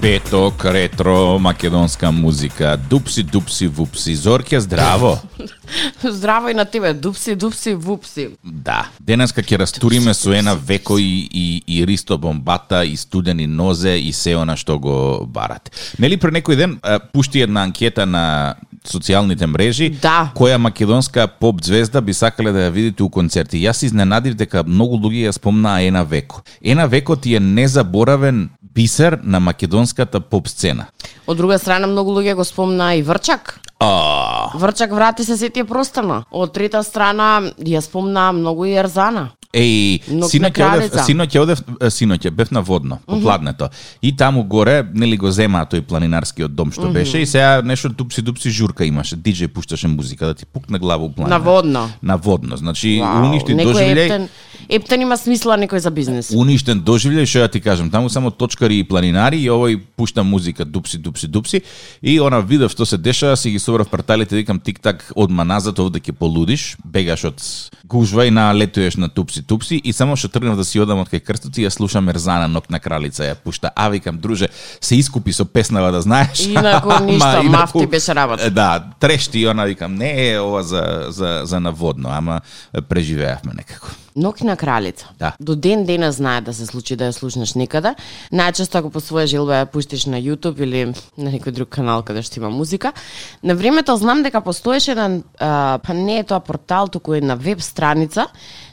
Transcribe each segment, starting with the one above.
Петок, ретро, македонска музика. Дупси, дупси, вупси. Зорке, здраво! Здраво и на тебе, дупси, дупси, вупси. Да. Денеска ќе растуриме со една веко и, и, и Ристо Бомбата, и студени нозе, и се она што го барат. Нели pre некој ден пушти една анкета на социјалните мрежи, Да. која македонска поп звезда би сакале да ја видите у концерти. Јас изненадив дека многу луѓе ја спомнаа Ена Веко. Ена Веко ти е незаборавен бисер на македонската поп сцена. Од друга страна, многу луѓе го спомна и Врчак. А, Врчак врати се сетија простана. Од трета страна, ја спомна многу и Ерзана. Еј, Но синоќ на одев, кралица. синоќ одев, синоќ бев на водно, по пладнето. И таму горе, нели го земаа тој планинарскиот дом што беше и сега нешто тупси дупси журка имаше. Диџеј пушташе музика да ти пукне глава у планина. На водно. На водно. Значи Вау, уништи доживљај. ептен, ептен има смисла некој за бизнес. Уништен доживљај, што ја ти кажам, таму само точкари и планинари и овој пушта музика дупси дупси дупси и она видов што се дешава, си ги собрав парталите, викам тик-так одма назад овде ќе полудиш, бегаш од гужва и налетуеш на тупси тупси и само што тргнав да си одам од кај крстот и ја слушам Ерзана Нок на кралица ја пушта. А викам друже, се искупи со песнава да знаеш. Инаку Ама ништо, инаку- мафти беше работа. Да, трешти и она викам, не е ова за за за наводно, ама преживеавме некако. Ноки на кралица. Да. До ден денес знае да се случи да ја слушнеш некаде. Најчесто ако по своја желба ја пуштиш на YouTube или на некој друг канал каде што има музика. На времето знам дека постоеше еден, а, па не е тоа портал, туку една веб страница,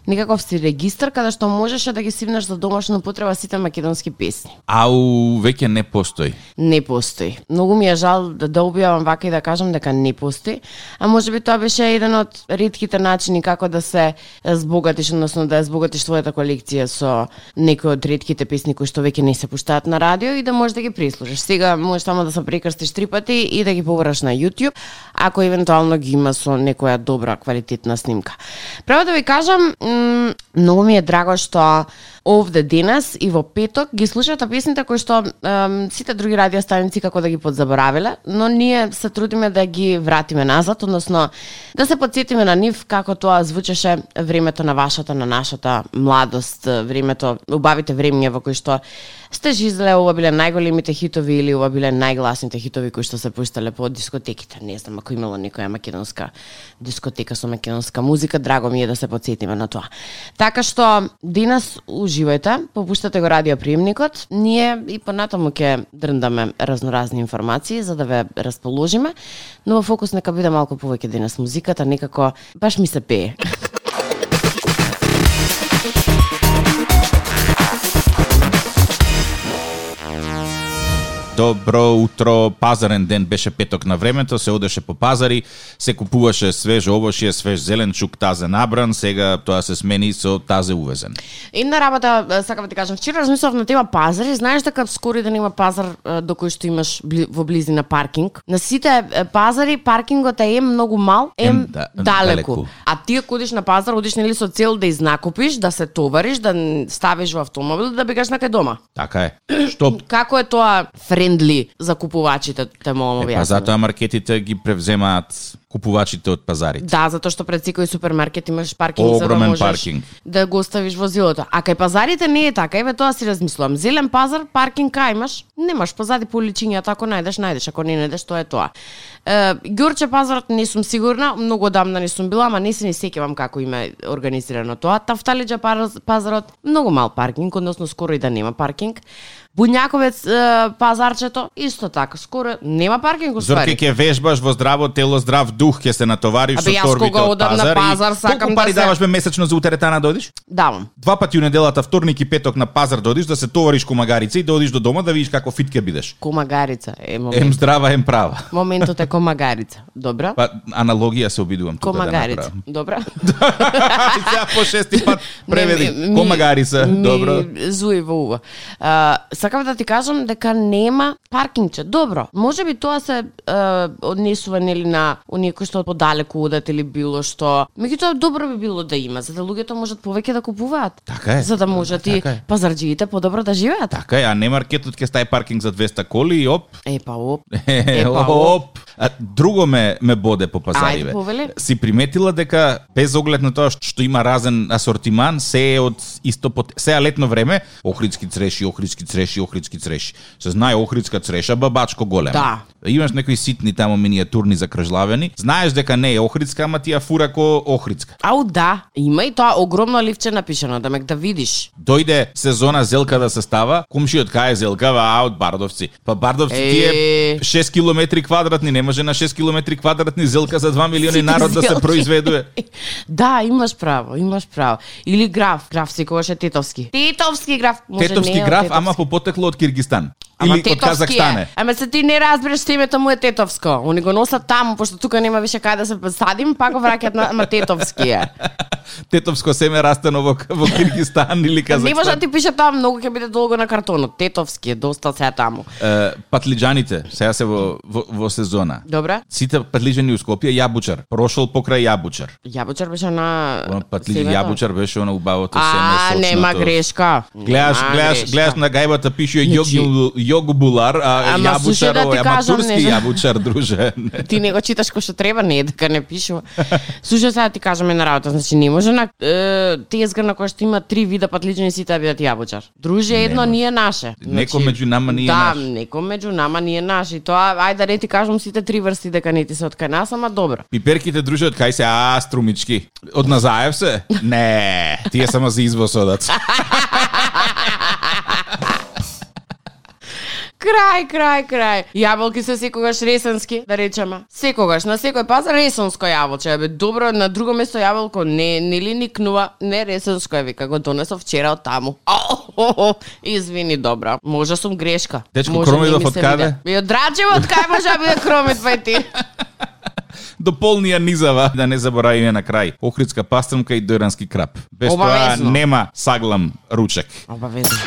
некаков си регистар каде што можеше да ги сивнеш за домашна употреба сите македонски песни. Ау, веќе не постои. Не постои. Многу ми е жал да, да објавам вака и да кажам дека не постои, а може би тоа беше еден од ретките начини како да се збогатиш, односно да збогатиш својата колекција со некои од ретките песни кои што веќе не се пуштаат на радио и да можеш да ги прислушаш. Сега можеш само да се прекрстиш три пати и да ги побараш на YouTube, ако евентуално ги има со некоја добра квалитетна снимка. Право да ви кажам, многу ми е драго што овде денес и во петок ги слушате песните кои што ем, сите други радиостаници како да ги подзаборавиле, но ние се трудиме да ги вратиме назад, односно да се подсетиме на нив како тоа звучеше времето на вашата, на нашата младост, времето, убавите времиња во кои што сте жизле, ова биле најголемите хитови или ова биле најгласните хитови кои што се пуштале по дискотеките. Не знам ако имало некоја македонска дискотека со македонска музика, драго ми е да се подсетиме на тоа. Така што денес уживајте, попуштате го радиоприемникот, ние и понатаму ќе дрндаме разноразни информации за да ве расположиме, но во фокус нека биде малку повеќе денес музиката, некако баш ми се пее. Добро утро, пазарен ден беше петок на времето, се одеше по пазари, се купуваше свеж овошје, свеж зеленчук, тазе набран, сега тоа се смени со тазе увезен. Една работа, е, сакам да ти кажам, вчера размислав на тема пазари, знаеш дека скоро да нема пазар е, до кој што имаш во близина паркинг. На сите е, пазари паркингот е ем многу мал, ем, Ем да- далеку. далеку. А ти ако одиш на пазар, одиш нели со цел да изнакупиш, да се товариш, да ставиш во автомобил, да бегаш на кај дома. Така е. Што Како е тоа френдли за купувачите, те мога Е, па затоа маркетите ги превземаат купувачите од пазарите. Да, затоа што пред секој супермаркет имаш паркинг за да Огромен можеш паркинг. да го оставиш возилото. А кај пазарите не е така. Еве тоа си размислувам. Зелен пазар, паркинг кај имаш, немаш позади по уличињата, ако најдеш, најдеш, ако не најдеш, тоа е тоа. Е, Ѓорче пазарот не сум сигурна, многу одамна не сум била, ама не се ни сеќавам како има организирано тоа. Тафталиџа пазарот, многу мал паркинг, односно скоро и да нема паркинг. Буњаковец е, пазарчето, исто така, скоро нема паркинг Зорке уствари. ќе вежбаш во здраво тело, здрав дух, ќе се натовариш Абе, со торбите од одам на пазар. пазар, и сакам колку да пари се- даваш бе месечно за утеретана да одиш? Давам. Два пати у неделата, вторник и петок на пазар да одиш, да се товариш комагарица и да одиш до дома да видиш како фит ќе бидеш. Комагарица е момент. Ем здрава, ем права. Моментот е комагарица. Добра? Па аналогија се обидувам тука да комагарица. Добра? Сега по шести пат преведи. Не, ми- Комагарица, ми добро. Зуи во ува. А, сакам да ти кажам дека нема паркингче. Добро, може би тоа се а, однесува нели на оние некој што подалеку одат или било што. Меѓутоа добро би било да има, за да луѓето можат повеќе да купуваат. Така е. За да можат и Така е. пазарџиите подобро да живеат. Така е, а не маркетот ќе стаи паркинг за 200 коли и оп. Е, па оп. Е, па, оп. А, друго ме ме боде по Ајде, пазариве. повели. Си приметила дека без оглед на тоа што има разен асортиман, се е од исто пот... Сега летно време, охридски цреши, охридски цреши, охридски цреши. Се знае охридска цреша, бабачко голема. Да. Имаш некои ситни тамо миниатурни закржлавени. Знаеш дека не е охридска, ама ти ја фура ко охридска. Ау да, има и тоа огромно ливче напишано, да мек да видиш. Дојде сезона зелка да се става, комшиот кај е зелка, а од Бардовци. Па Бардовци Е. ти е 6 километри квадратни, не може на 6 километри квадратни зелка за 2 милиони народ да се произведува. Да, имаш право, имаш право. Или граф, граф секогаш е тетовски. Тетовски граф, може Тетовски не граф, тетовски. ама по потекло од Киргистан. Ама Или од тетовски Казахстан е. Ама се ти не разбереш што името му е тетовско. Они го носат таму, пошто тука нема више кај да се посадим, па го враќаат на ама тетовски е. Тетовско семе растено во, во Киргистан или Не може да Казахстан. ти пише тоа, многу ќе биде долго на картонот. Тетовски е доста се таму. Е, патлиџаните, сега се во, во, во сезона. Добре? Сите патлиџани у Скопје, јабучар. Прошол покрај јабучар. Јабучар беше на Патлиџи семето. јабучар беше оно убавото семе А, нема грешка. Гледаш, гледаш, гледаш на гајбата пише Значи- јог, јогбулар, а Ама, јабучар, да ти ова е кажам, аматурски не јабучар, друже. ти не го читаш кој што треба, не е дека не пишува. Слушај сега ти кажам една работа, значи не може на е, тезга на која што има три вида патлични сите да бидат јабучар. Друже, едно ние наше. Значи, Некој меѓу нама ние да, наш. некој меѓу нама ние наш. И тоа, ајде да не ти кажам сите три врсти дека не ти се од кај нас, ама добро. Пиперките друже од кај се, а, струмички. Од Назаев се? Не, тие само за извоз одат. Крај, крај, крај. Јаболки се секогаш ресенски, да речеме. Секогаш, на секој пазар ресенско јаболче. Бе, добро, на друго место јаболко не, не ли никнува, не ресенско е, вика, го донесов вчера од таму. Извини, добра. Може сум грешка. Дечко, Може, не Кромидов ми од каде? И од кај може да биде кромит, па ти. До полнија низава, да не заборавиме на крај. Охридска пастрмка и дојрански крап. Без Обавезно. тоа нема саглам ручек. Обавезно.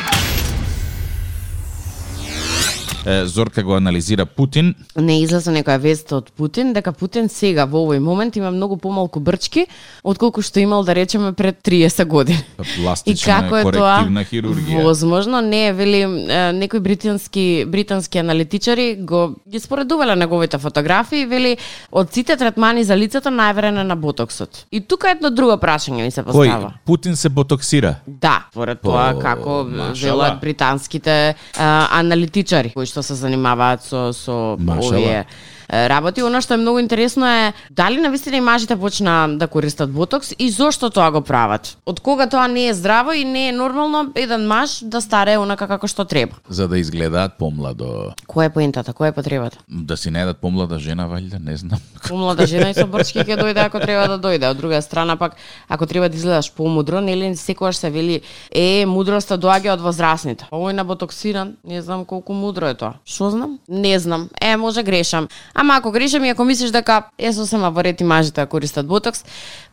Зорка го анализира Путин. не излеза некоја вест од Путин дека Путин сега во овој момент има многу помалку брчки отколку што имал да речеме пред 30 години. Па, И Пластична како е тоа хирургија. возможно? Не, вели е, некои британски британски аналитичари го ги споредувале неговите фотографии, вели од сите третмани за лицето најверено на ботоксот. И тука едно друго прашање ми се Кој? постава. Путин се ботоксира. Да, според тоа По- како машала. велат британските а, аналитичари кои што се занимаваат со со Машала. овие работи. Оно што е многу интересно е дали навистина и мажите почна да користат ботокс и зошто тоа го прават. Од кога тоа не е здраво и не е нормално еден маж да старее онака како што треба. За да изгледаат помладо. Која е поентата, која е потребата? Да си најдат помлада жена, валјда, не знам. Помлада жена и со брчки ќе дојде ако треба да дојде. Од друга страна пак ако треба да изгледаш помудро, нели секогаш се вели е мудроста доаѓа од возрастните. Овој на ботоксиран, не знам колку мудро е тоа. Што знам? Не знам. Е, може грешам. Ама ако грешам и ако мислиш дека е сосема во ред и мажите да користат ботокс,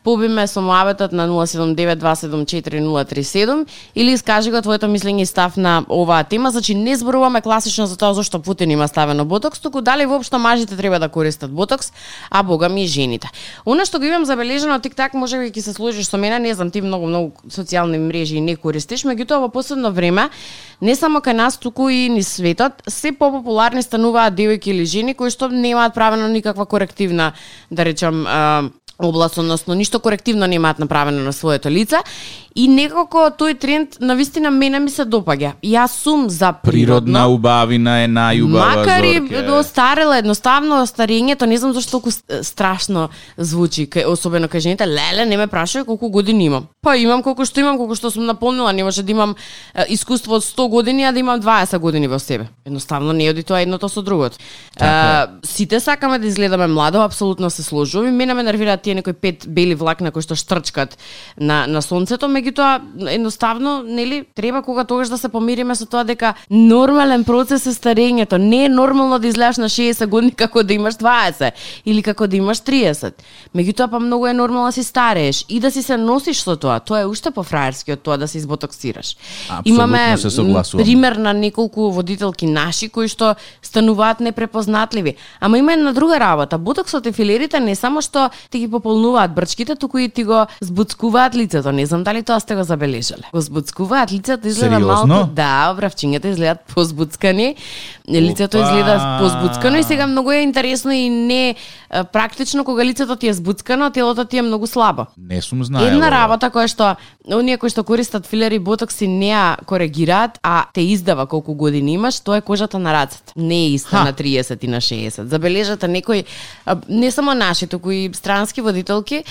побиме со муабетот на 079274037 или искажи го твоето мислење и став на оваа тема. Значи не зборуваме класично за тоа зашто Путин има ставено ботокс, туку дали воопшто мажите треба да користат ботокс, а бога ми и жените. Она што го имам забележано тик-так, може би ќе се сложиш со мене, не знам, ти многу многу социјални мрежи не користиш, меѓутоа во последно време не само кај нас, туку и низ светот, се попопуларни стануваат девојки или жени кои што немаат правено никаква корективна, да речам, а, област, односно ништо корективно немаат направено на своето лице и некако тој тренд на вистина мене ми се допаѓа. Јас сум за Природна природно, убавина е најубава Макар и Зорке. до старела, едноставно старењето, не знам зашто толку страшно звучи, кај, особено кај жените, леле, не ме прашај колку години имам. Па имам колку што имам, колку што сум наполнила, не може да имам искуство од 100 години, а да имам 20 години во себе. Едноставно не оди тоа едното со другото. Така сите сакаме да изгледаме младо, апсолутно се сложувам и мене ме нервираат тие некои пет бели влакна кои што штрчкат на на сонцето, меѓутоа едноставно нели треба кога тогаш да се помириме со тоа дека нормален процес е старењето. Не е нормално да изгледаш на 60 години како да имаш 20 или како да имаш 30. Меѓутоа па многу е нормално да си старееш и да си се носиш со тоа. Тоа е уште пофраерски од тоа да се изботоксираш. Имаме се пример на неколку водителки наши кои што стануваат непрепознатливи. Ама има една друга работа. Ботоксот и филерите не само што ти ги пополнуваат брчките, туку и ти го збуцкуваат лицето. Не знам дали тоа сте го забележале. Го збуцкуваат лицето изгледа Сериозно? малку, да, бравчињата изгледаат позбуцкани, лицето Опа! изгледа позбуцкано и сега многу е интересно и не практично кога лицето ти е збуцкано, телото ти е многу слабо. Не сум знаел. Една работа која што оние кои што користат филер и ботокси не ја коригираат, а те издава колку години имаш, тоа е кожата на рацете. Не е иста Ха. на 30 и на 60. Забележате некои а, не само наши, туку и странски водителки,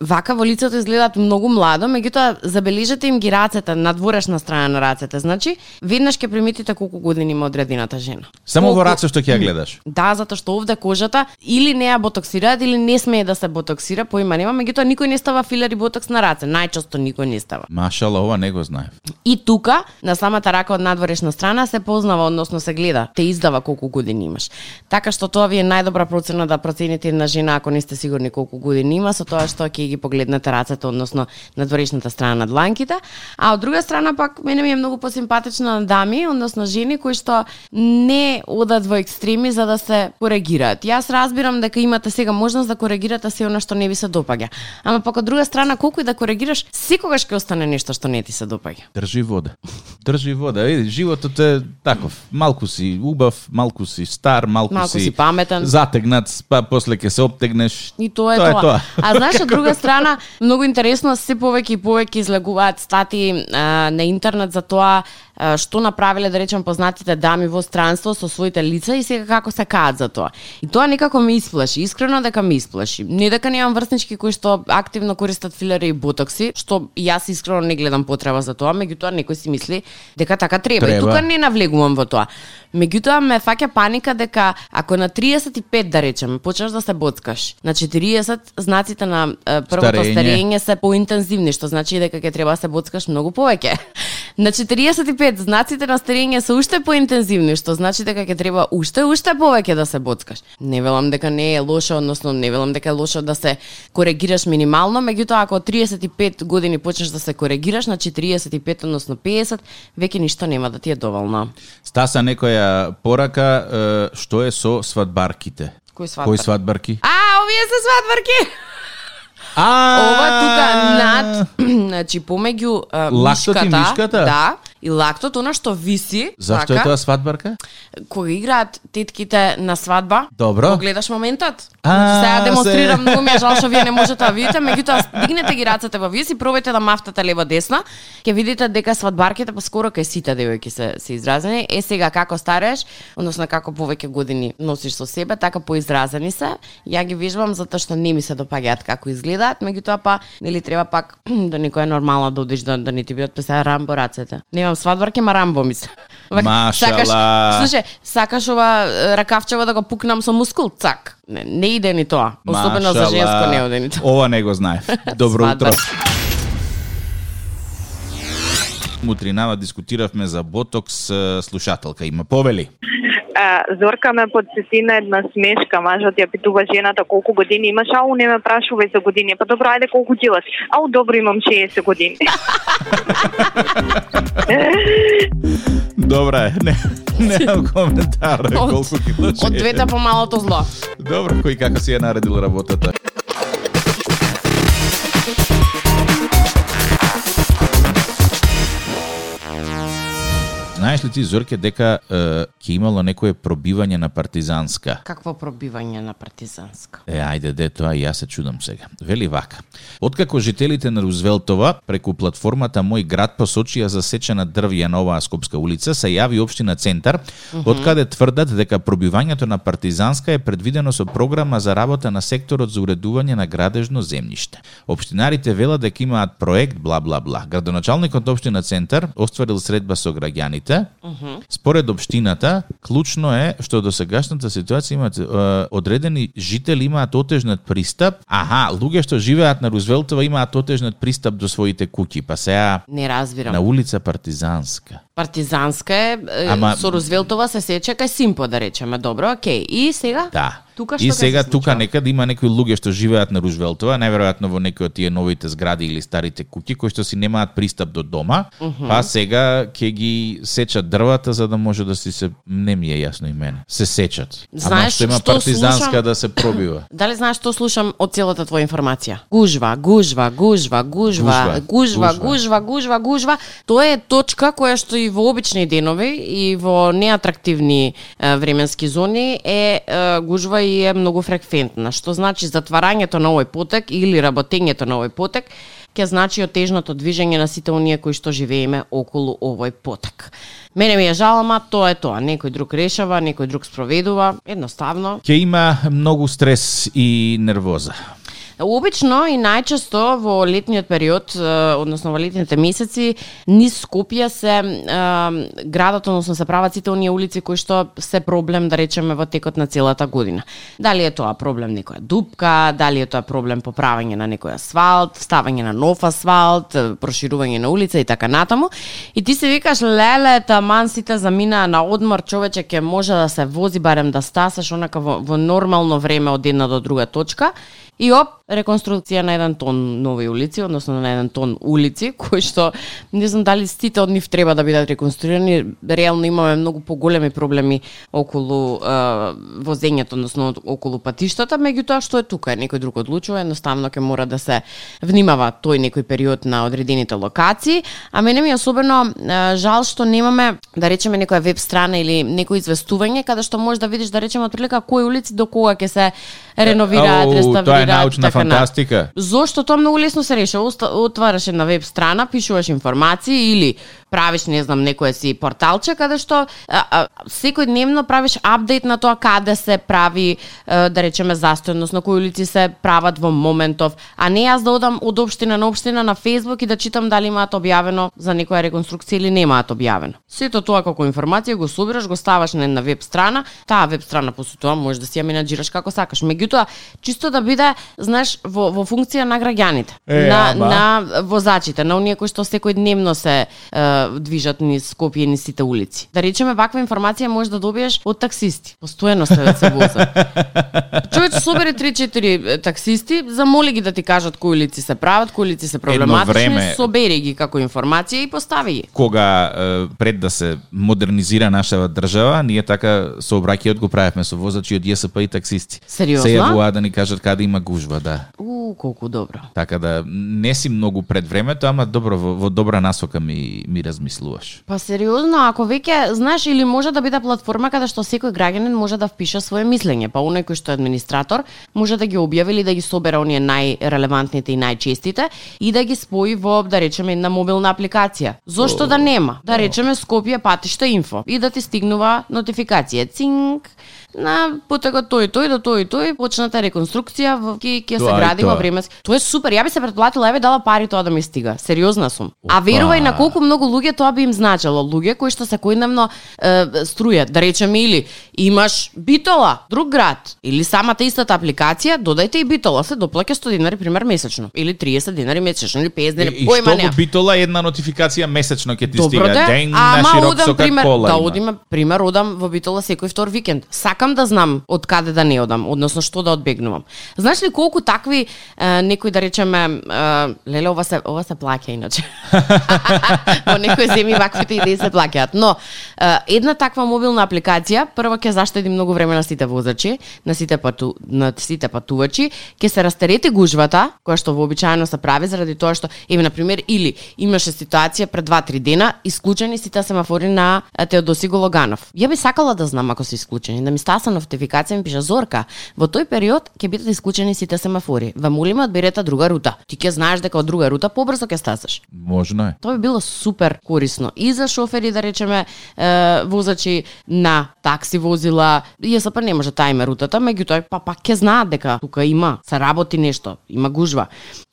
вака во лицето изгледаат многу младо, меѓутоа забележете им ги рацете, надворешна страна на рацете. Значи, веднаш ќе приметите колку години има одредената жена. Само во Колку- раце што ќе ја гледаш. Да, затоа што овде кожата или не ја ботоксираат или не смее да се ботоксира, поима нема, меѓутоа никој не става филер и ботокс на раце. Најчесто никој не става. Машала, ова не го знаев. И тука, на самата рака од надворешна страна, се познава, односно се гледа, те издава колку години имаш. Така што тоа ви е најдобра процена да процените една жена ако не сте сигурни колку години има, со тоа што ќе ги погледнете рацете, односно надворешната страна на дланките. А од друга страна пак мене ми е многу посимпатична на дами, односно жени кои што не одат во екстреми за да се коригираат. Јас разбирам дека имате сега можност да коригирате се она што не ви се допаѓа. Ама пак од друга страна колку и да коригираш, секогаш ќе остане нешто што не ти се допаѓа. Држи вода. Држи вода. Види, животот е таков. Малку си убав, малку си стар, малку, Малку си паметен. Затегнат, па после ќе се обтегнеш. И тоа Тоа е тоа. тоа. А знаеш, од друга страна, многу интересно, се повеќе и повеќе излегуваат стати а, на интернет за тоа а, што направиле, да речем, познатите дами во странство со своите лица и сега како се каат за тоа. И тоа некако ме исплаши, искрено дека ме исплаши. Не дека немам врснички кои што активно користат филери и ботокси, што јас искрено не гледам потреба за тоа, меѓутоа некој си мисли дека така треба. Треба. И тука не навлегувам во тоа. Меѓутоа ме фаќа паника дека ако на 35 да речеме почнеш да се боцкаш, на 40 знаците на е, првото Старење. старење се поинтензивни, што значи дека ќе треба да се боцкаш многу повеќе. На 45 знаците на старење се уште поинтензивни, што значи дека ќе треба уште уште повеќе да се боцкаш. Не велам дека не е лошо, односно не велам дека е лошо да се коригираш минимално, меѓутоа ако од 35 години почнеш да се коригираш, на 45 односно 50, веќе ништо нема да ти е доволно. Стаса некоја порака, што е со свадбарките? Кој свадбар? Кои свадбарки? А, овие се свадбарки! А, Ова тука над, значи помеѓу а, Лактот и мишката, мишката? да, и лактот, она што виси, Зашто е така, тоа свадбарка? кога играат тетките на свадба, Добро. го гледаш моментот. А, Сега демонстрирам, се- многу ми е жал што вие не можете да видите, меѓутоа дигнете ги рацете во вие си пробајте да мафтате лево десно, ќе видите дека свадбарките поскоро кај сите девојки се се изразени. Е сега како старееш, односно како повеќе години носиш со себе, така поизразени се. Ја ги виждам затоа што не ми се допаѓаат како изгледаат, меѓутоа па нели треба пак да некоја нормално да одиш да, да не ти бидат песа рамбо рацете. Немам свадбарки, ма рамбо ми се. Вака, Машала. Сакаш, слушај, сакаш ова ракавчево да го пукнам со мускул? Цак. Не, не иде ни тоа. Особено за Машала. женско не иде ни тоа. Ова не го знаев. Добро утро. Мутринава дискутиравме за ботокс, слушателка има повели. А, Зорка ме подсети на една смешка, мажот ја питува жената колку години имаш, ау не ме прашувај за години. Па добро, ајде колку ти имаш? Ау добро, имам 60 години. Добра е, не, немам коментар. Од- Колку кило Од двете помалото зло. Добро, кој како си ја наредил работата? Знаеш ли ти, Зорке, дека е, ќе имало некое пробивање на партизанска? Какво пробивање на партизанска? Е, ајде, де тоа, и јас се чудам сега. Вели вака. Откако жителите на Рузвелтова преку платформата Мој град посочија за сечена дрвја на оваа Скопска улица, се јави општина Центар, од каде тврдат дека пробивањето на партизанска е предвидено со програма за работа на секторот за уредување на градежно земјиште. Општинарите велат дека имаат проект бла бла бла. Градоначалникот општина Центар остварил средба со граѓаните улица, според општината, клучно е што до сегашната ситуација имаат е, одредени жители имаат отежнат пристап. Аха, луѓе што живеат на Рузвелтова имаат отежнат пристап до своите куќи, па сега Не разбирам. на улица Партизанска. Партизанска е, Ама- со Рузвелтова се сече кај Симпо да речеме. Добро, окей. И сега? Да. Тука што и ќе сега се тука некаде има некои луѓе што живеат на Рузвелтова, најверојатно во некои од тие новите згради или старите куќи кои што си немаат пристап до дома, па сега ќе ги сечат дрвата за да може да си се не ми е јасно и мене. Се сечат. Ама Знаеш што има што партизанска слушам? да се пробива. Дали знаеш што слушам од целата твоја информација? Гужва, гужва, гужва, гужва, Гужва, гужва, гужва. гужва, гужва, гужва. Тоа е точка која што и во обични денови и во неатрактивни е, временски зони е, е гужва и е многу фреквентна, што значи затварањето на овој потек или работењето на овој потек ќе значи отежното движење на сите оние кои што живееме околу овој потек. Мене ми е жал, ама тоа е тоа. Некој друг решава, некој друг спроведува, едноставно. Ќе има многу стрес и нервоза. Обично и најчесто во летниот период, односно во летните месеци, низ Скопје се е, градот, односно се прават сите оние улици кои што се проблем, да речеме, во текот на целата година. Дали е тоа проблем некоја дупка, дали е тоа проблем поправање на некој асфалт, ставање на нов асфалт, проширување на улица и така натаму. И ти се викаш, леле, таман сите заминаа на одмор, човече ќе може да се вози барем да стасаш онака во, во нормално време од една до друга точка. И оп, реконструкција на еден тон нови улици, односно на еден тон улици, кои што не знам дали сите од нив треба да бидат реконструирани. Реално имаме многу поголеми проблеми околу е, возењето, односно околу патиштата, меѓутоа што е тука, некој друг одлучува, едноставно ќе мора да се внимава тој некој период на одредените локации, а мене ми е особено е, жал што немаме да речеме некоја веб страна или некој известување каде што можеш да видиш да речеме отприлика кои улици до кога ќе се реновираат, реставрираат. Тоа е научна така фантастика. Зошто тоа многу лесно се решава. Отвараш една веб страна, пишуваш информации или правиш, не знам, некое си порталче каде што а, а, секојдневно правиш апдейт на тоа каде се прави, да речеме, застој, односно кои улици се прават во моментов, а не јас да одам од општина на општина на Facebook и да читам дали имаат објавено за некоја реконструкција или немаат објавено. Сето тоа како информација го собираш, го ставаш на една веб страна, таа веб страна после тоа можеш да си ја менаџираш како сакаш. Меѓутоа, чисто да биде, знаеш, во, во функција на граѓаните, Е, на, ама. на возачите, на оние кои што секојдневно се е, движат низ Скопје и низ сите улици. Да речеме, ваква информација можеш да добиеш од таксисти. Постојано се се возат. Човече собери 3-4 таксисти, замоли ги да ти кажат кои улици се прават, кои улици се проблематични, време- собери ги како информација и постави ги. Кога пред да се модернизира нашава држава, ние така со обраќајот го правевме со возачи од ЈСП и таксисти. Сериозно? Се јавуваат да ни кажат каде има гужва, да. У, колку добро. Така да не си многу пред времето, ама добро во, во добра насока ми ми размислуваш. Па сериозно, ако веќе, знаеш, или може да биде платформа каде што секој граѓанин може да впише свое мислење, па оној кој што е администратор може да ги објави или да ги собере оние најрелевантните и најчестите и да ги спои во, да речеме, една мобилна апликација. Зошто да нема? Да речеме Скопје патишта инфо и да ти стигнува нотификација. Цинк, на потекот тој и тој до тој и тој почната реконструкција во ки ќе се и гради во време. Тоа е супер. Ја би се претплатила, еве дала пари тоа да ми стига. Сериозна сум. А Опа. верувај на колку многу луѓе тоа би им значело. Луѓе кои што секојдневно е, струјат, да речеме или имаш Битола, друг град, или самата истата апликација, додајте и Битола, се доплаќа 100 динари пример месечно, или 30 динари месечно, или 50 И, динари, и што во Битола една нотификација месечно ќе ти Добро стига. де, Ден на ама широк одам со пример, кола да одиме, пример, одам во Битола секој втор викенд. Сакам да знам од каде да не одам, односно што да одбегнувам. Знаеш ли колку такви е, некои да речеме, е, леле ова се ова се плаќа иначе. Во некои земји ваквите идеи се плаќаат. Но е, една таква мобилна апликација прво ќе заштеди многу време на сите возачи, на сите пату, на сите патувачи, ќе се растерети гужвата, која што вообичаено се прави заради тоа што еве на пример или имаше ситуација пред 2-3 дена исклучени сите семафори на е, Теодоси Гологанов. Ја би сакала да знам ако се исклучени, да ми таса нотификација ми пише Зорка, во тој период ќе бидат исклучени сите семафори. Ве молиме одберете друга рута. Ти ќе знаеш дека од друга рута побрзо ќе стасаш. Можно е. Тоа би било супер корисно и за шофери да речеме е, возачи на такси возила. ЈСП не може тајме рутата, меѓутоа па пак ќе знаат дека тука има се работи нешто, има гужва.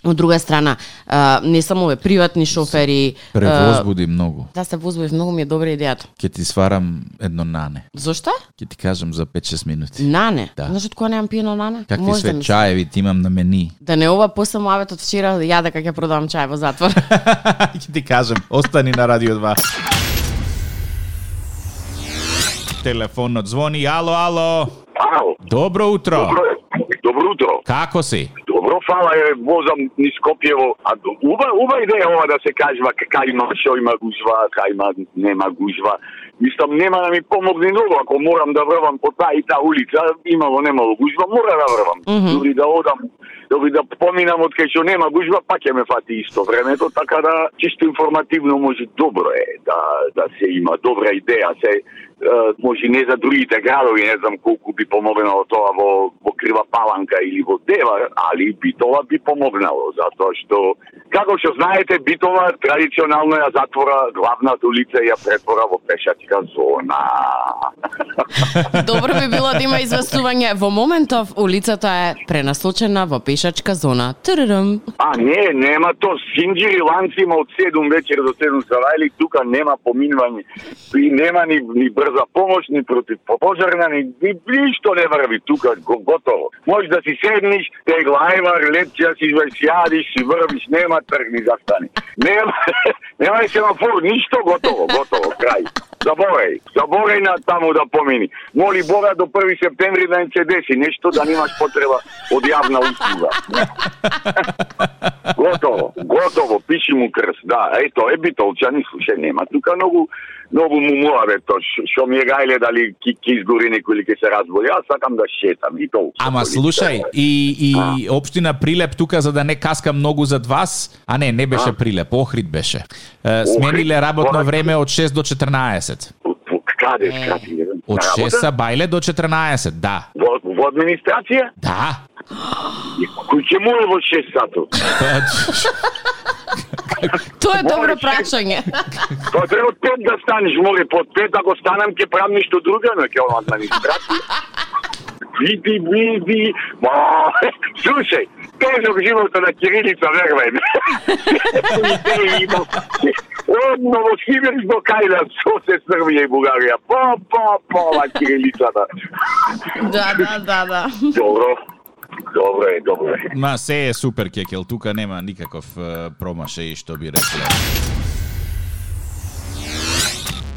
Од друга страна, е, не само ове приватни шофери, Превоз е, буди многу. да се возбудив, многу ми е добра идејата. Ќе ти сварам едно нане. Зошто? Ќе ти кажам за 5-6 минути. Нане. Да. Знаеш од кога немам пиено нане? Какви Може да све се- чаеви ти имам на мени. Да не ова после муавет од вчера ја дека ќе продавам чај во затвор. Ќе ти кажам, остани на Радио 2. Телефонот звони. Ало, ало. Ало, Добро утро. добро, добро утро. Како си? Добро, фала е, возам низ Скопјево. А уба, уба идеја ова да се кажува кај има, што има гужва, кај има, нема гужва. Мислам, нема да ми помогне многу, ако морам да врвам по таа и таа улица, имало, немало гужва, мора да врвам. Mm -hmm. Дури да одам, дори да поминам од кај што нема гужва, пак ќе ме фати исто времето, така да чисто информативно може добро е да, да се има добра идеја, се може не за другите градови, не знам колку би помогнало тоа во, во Крива Паланка или во Девар, али Битола би помогнало, затоа што, како што знаете, Битола традиционално ја затвора главната улица и ја претвора во пешачка зона. Добро би било да има известување во моментов улицата е пренасочена во пешачка зона. Трррм. А, не, нема то. Синџири ланци има од 7 вечер до 7 сарајли, тука нема поминување. И нема ни, ни брза помош, ни против пожарна, ни, ни ништо не врви тука, го, готово. Можеш да си седниш, тегла ајвар, лепче, си сјадиш, си врвиш, нема тргни застани. Нема, нема да и семафор, ништо готово, готово, крај. Заборај, заборај на таму да помини. Моли Бога до 1 септември да не се деси нешто да немаш потреба од јавна услуга. Готово, готово, пиши му крст. Да, ето, е битолчани, слушај, нема тука многу многу му муаве то, ш- што ми е гајле дали ки, ки изгори некој или ќе се разболи. Јас сакам да шетам и толку. Ама слушај, и, и општина Прилеп тука за да не каска многу зад вас, а не, не беше Прилеп, Охрид беше. Смениле работно Охрид? време од 6 до 14. Во- Каде, каде? Од На 6 работа? са бајле до 14, да. Во, во администрација? Да. Кој ќе му во 6 сатот? Тоа е добро прашање. Тоа треба од 5 да станеш, море под 5, ако станам ќе правам ништо друго, но ќе од администрација. Види, види, ма, слушај, тежок животот на Кирилица, вервај ме. Идеи има. Од Новосибирск до Кајле, со се Србија и Бугарија. Па, па, па, ова Кирилицата. Да, да, да, да. Добро, добро е, добро е. Ма се е супер кекел, тука нема никаков промаше промашај што би рекле.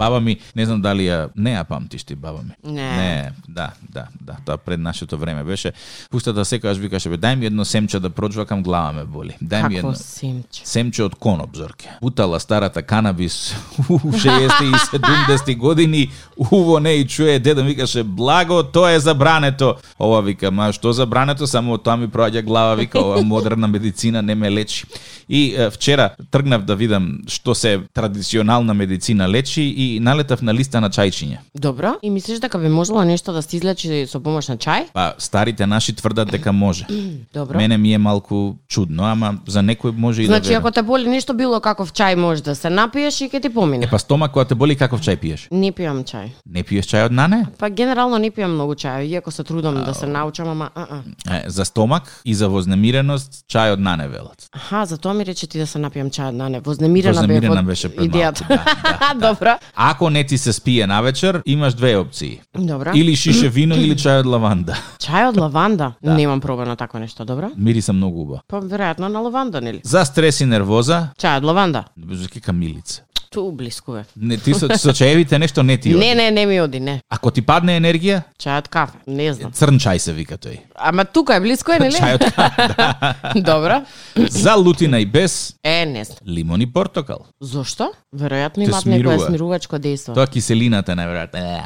Баба ми, не знам дали ја, не ја памтиш ти баба ми. Не. Не, да, да, да, тоа пред нашето време беше. Пустата секогаш викаше, бе, дај ми едно семче да прочвакам, глава ме боли. Дај ми едно. Семче. Семче од коноп, Зорке. Путала старата канабис у 60 и 70 години, уво не и чуе, дедо викаше, благо, тоа е забрането. Ова вика, ма што забрането, само тоа ми проаѓа глава, вика, ова модерна медицина не ме лечи. И е, вчера тргнав да видам што се традиционална медицина лечи и налетав на листа на чајчиња. Добро. И мислиш дека би можело нешто да се излечи со помош на чај? Па старите наши тврдат дека може. Добро. Мене ми е малку чудно, ама за некој може и Значи, да верам. ако те боли нешто било каков чај може да се напиеш и ќе ти помине. Е па стомак кога те боли каков чај пиеш? Не пијам чај. Не пиеш чај од нане? Па генерално не пијам многу чај, иако се трудам да се научам, ама а а. Е, за стомак и за вознемиреност чај од нане велат. Аха, затоа ми рече ти да се напијам чај од нане. Вознемирена, Вознемирена беше пред идејата. малку, да, да, Добро. Ако не ти се спие навечер, имаш две опции. Добро. Или шише вино или чај од лаванда. Чај од лаванда? Да. Немам пробано такво нешто, добро? Мириса многу уба. Па веројатно на лаванда, нели? За стрес и нервоза, Чај од лаванда. Бежаки камилица. Ту блиску е. Не, ти со, со чаевите нешто не ти оди. Не, не, не ми оди, не. Ако ти падне енергија, Чај од кафе, не знам. црн чај се вика тој. Ама тука е блиску е, нели? Чај од кафе. Добро. За лутина и без, Е, не знам. лимон и портокал. Зошто? Веројатно имаат некое смирувачко дејство. Тоа киселината најверојатно.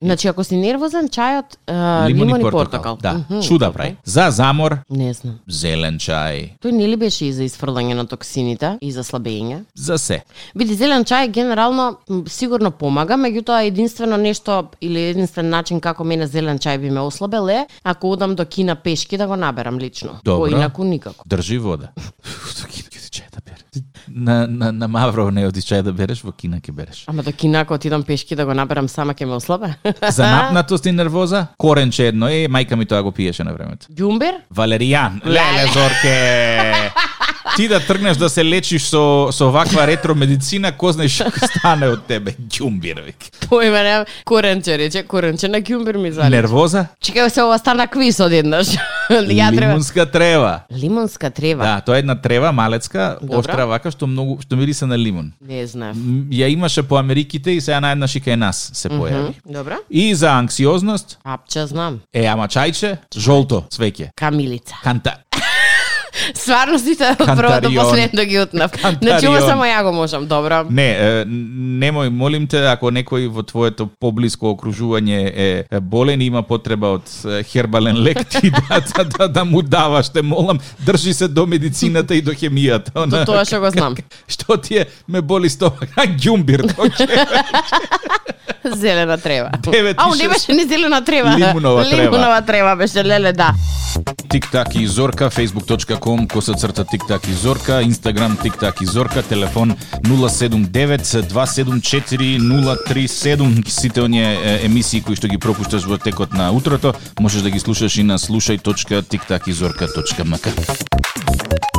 Значи, ако си нервозен, чајот е, лимон, и портокал. Да, Мгм, чуда добро. прави. За замор, Не знам. зелен чај, Тој не ли беше и за изфрлање на токсините и за слабење? за се. Биде зелен чај генерално сигурно помага, меѓутоа единствено нешто или единствен начин како мене зелен чај би ме ослабел е ако одам до Кина пешки да го наберам лично. Добро. Поинаку никако. Држи вода. Ќе ти чај да береш. На, на, на Мавро не оди чај да береш, во Кина ќе береш. Ама до Кина ако отидам пешки да го наберам сама ќе ме ослабе. За напнатост и нервоза, коренче едно е, мајка ми тоа го пиеше на времето. Ѓумбер? Валеријан, леле Зорке. Ти да тргнеш да се лечиш со со ваква ретро медицина, кој знаеш што стане од тебе, ѓумбир вик. Поиме не коренче рече, коренче на ѓумбер ми зали. Нервоза? Чекај се ова стана квиз одеднаш. Ја треба. Лимунска трева. Лимонска трева. Да, тоа е една трева малецка, Добра. оштра вака што многу што мириса на лимун. Не знаев. М, Ја имаше по Америките и сега наеднаш и кај нас се појави. Добра. И за анксиозност, Апче знам. е ама чајче, жолто цвеќе. Камилица. Канта. Стварно сите прво до последно ги утнав. Значи ова само ја го можам, добро. Не, немој, молим те, ако некој во твоето поблиско окружување е болен и има потреба од хербален лек, ти да, да, да, да му даваш, те молам, држи се до медицината и до хемијата. До тоа што го знам. Што ти е, ме боли стомак, а ѓумбир. Зелена трева. Ау, не беше ни зелена трева. Лимунова трева. Лимунова трева беше, леле, да. Тик-так и Зорка, facebook.com, коса црта Тик-так и Зорка, Instagram Тик-так и Зорка, телефон 079-274-037. Сите оние емисии кои што ги пропушташ во текот на утрото, можеш да ги слушаш и на слушај.тиктакизорка.мк.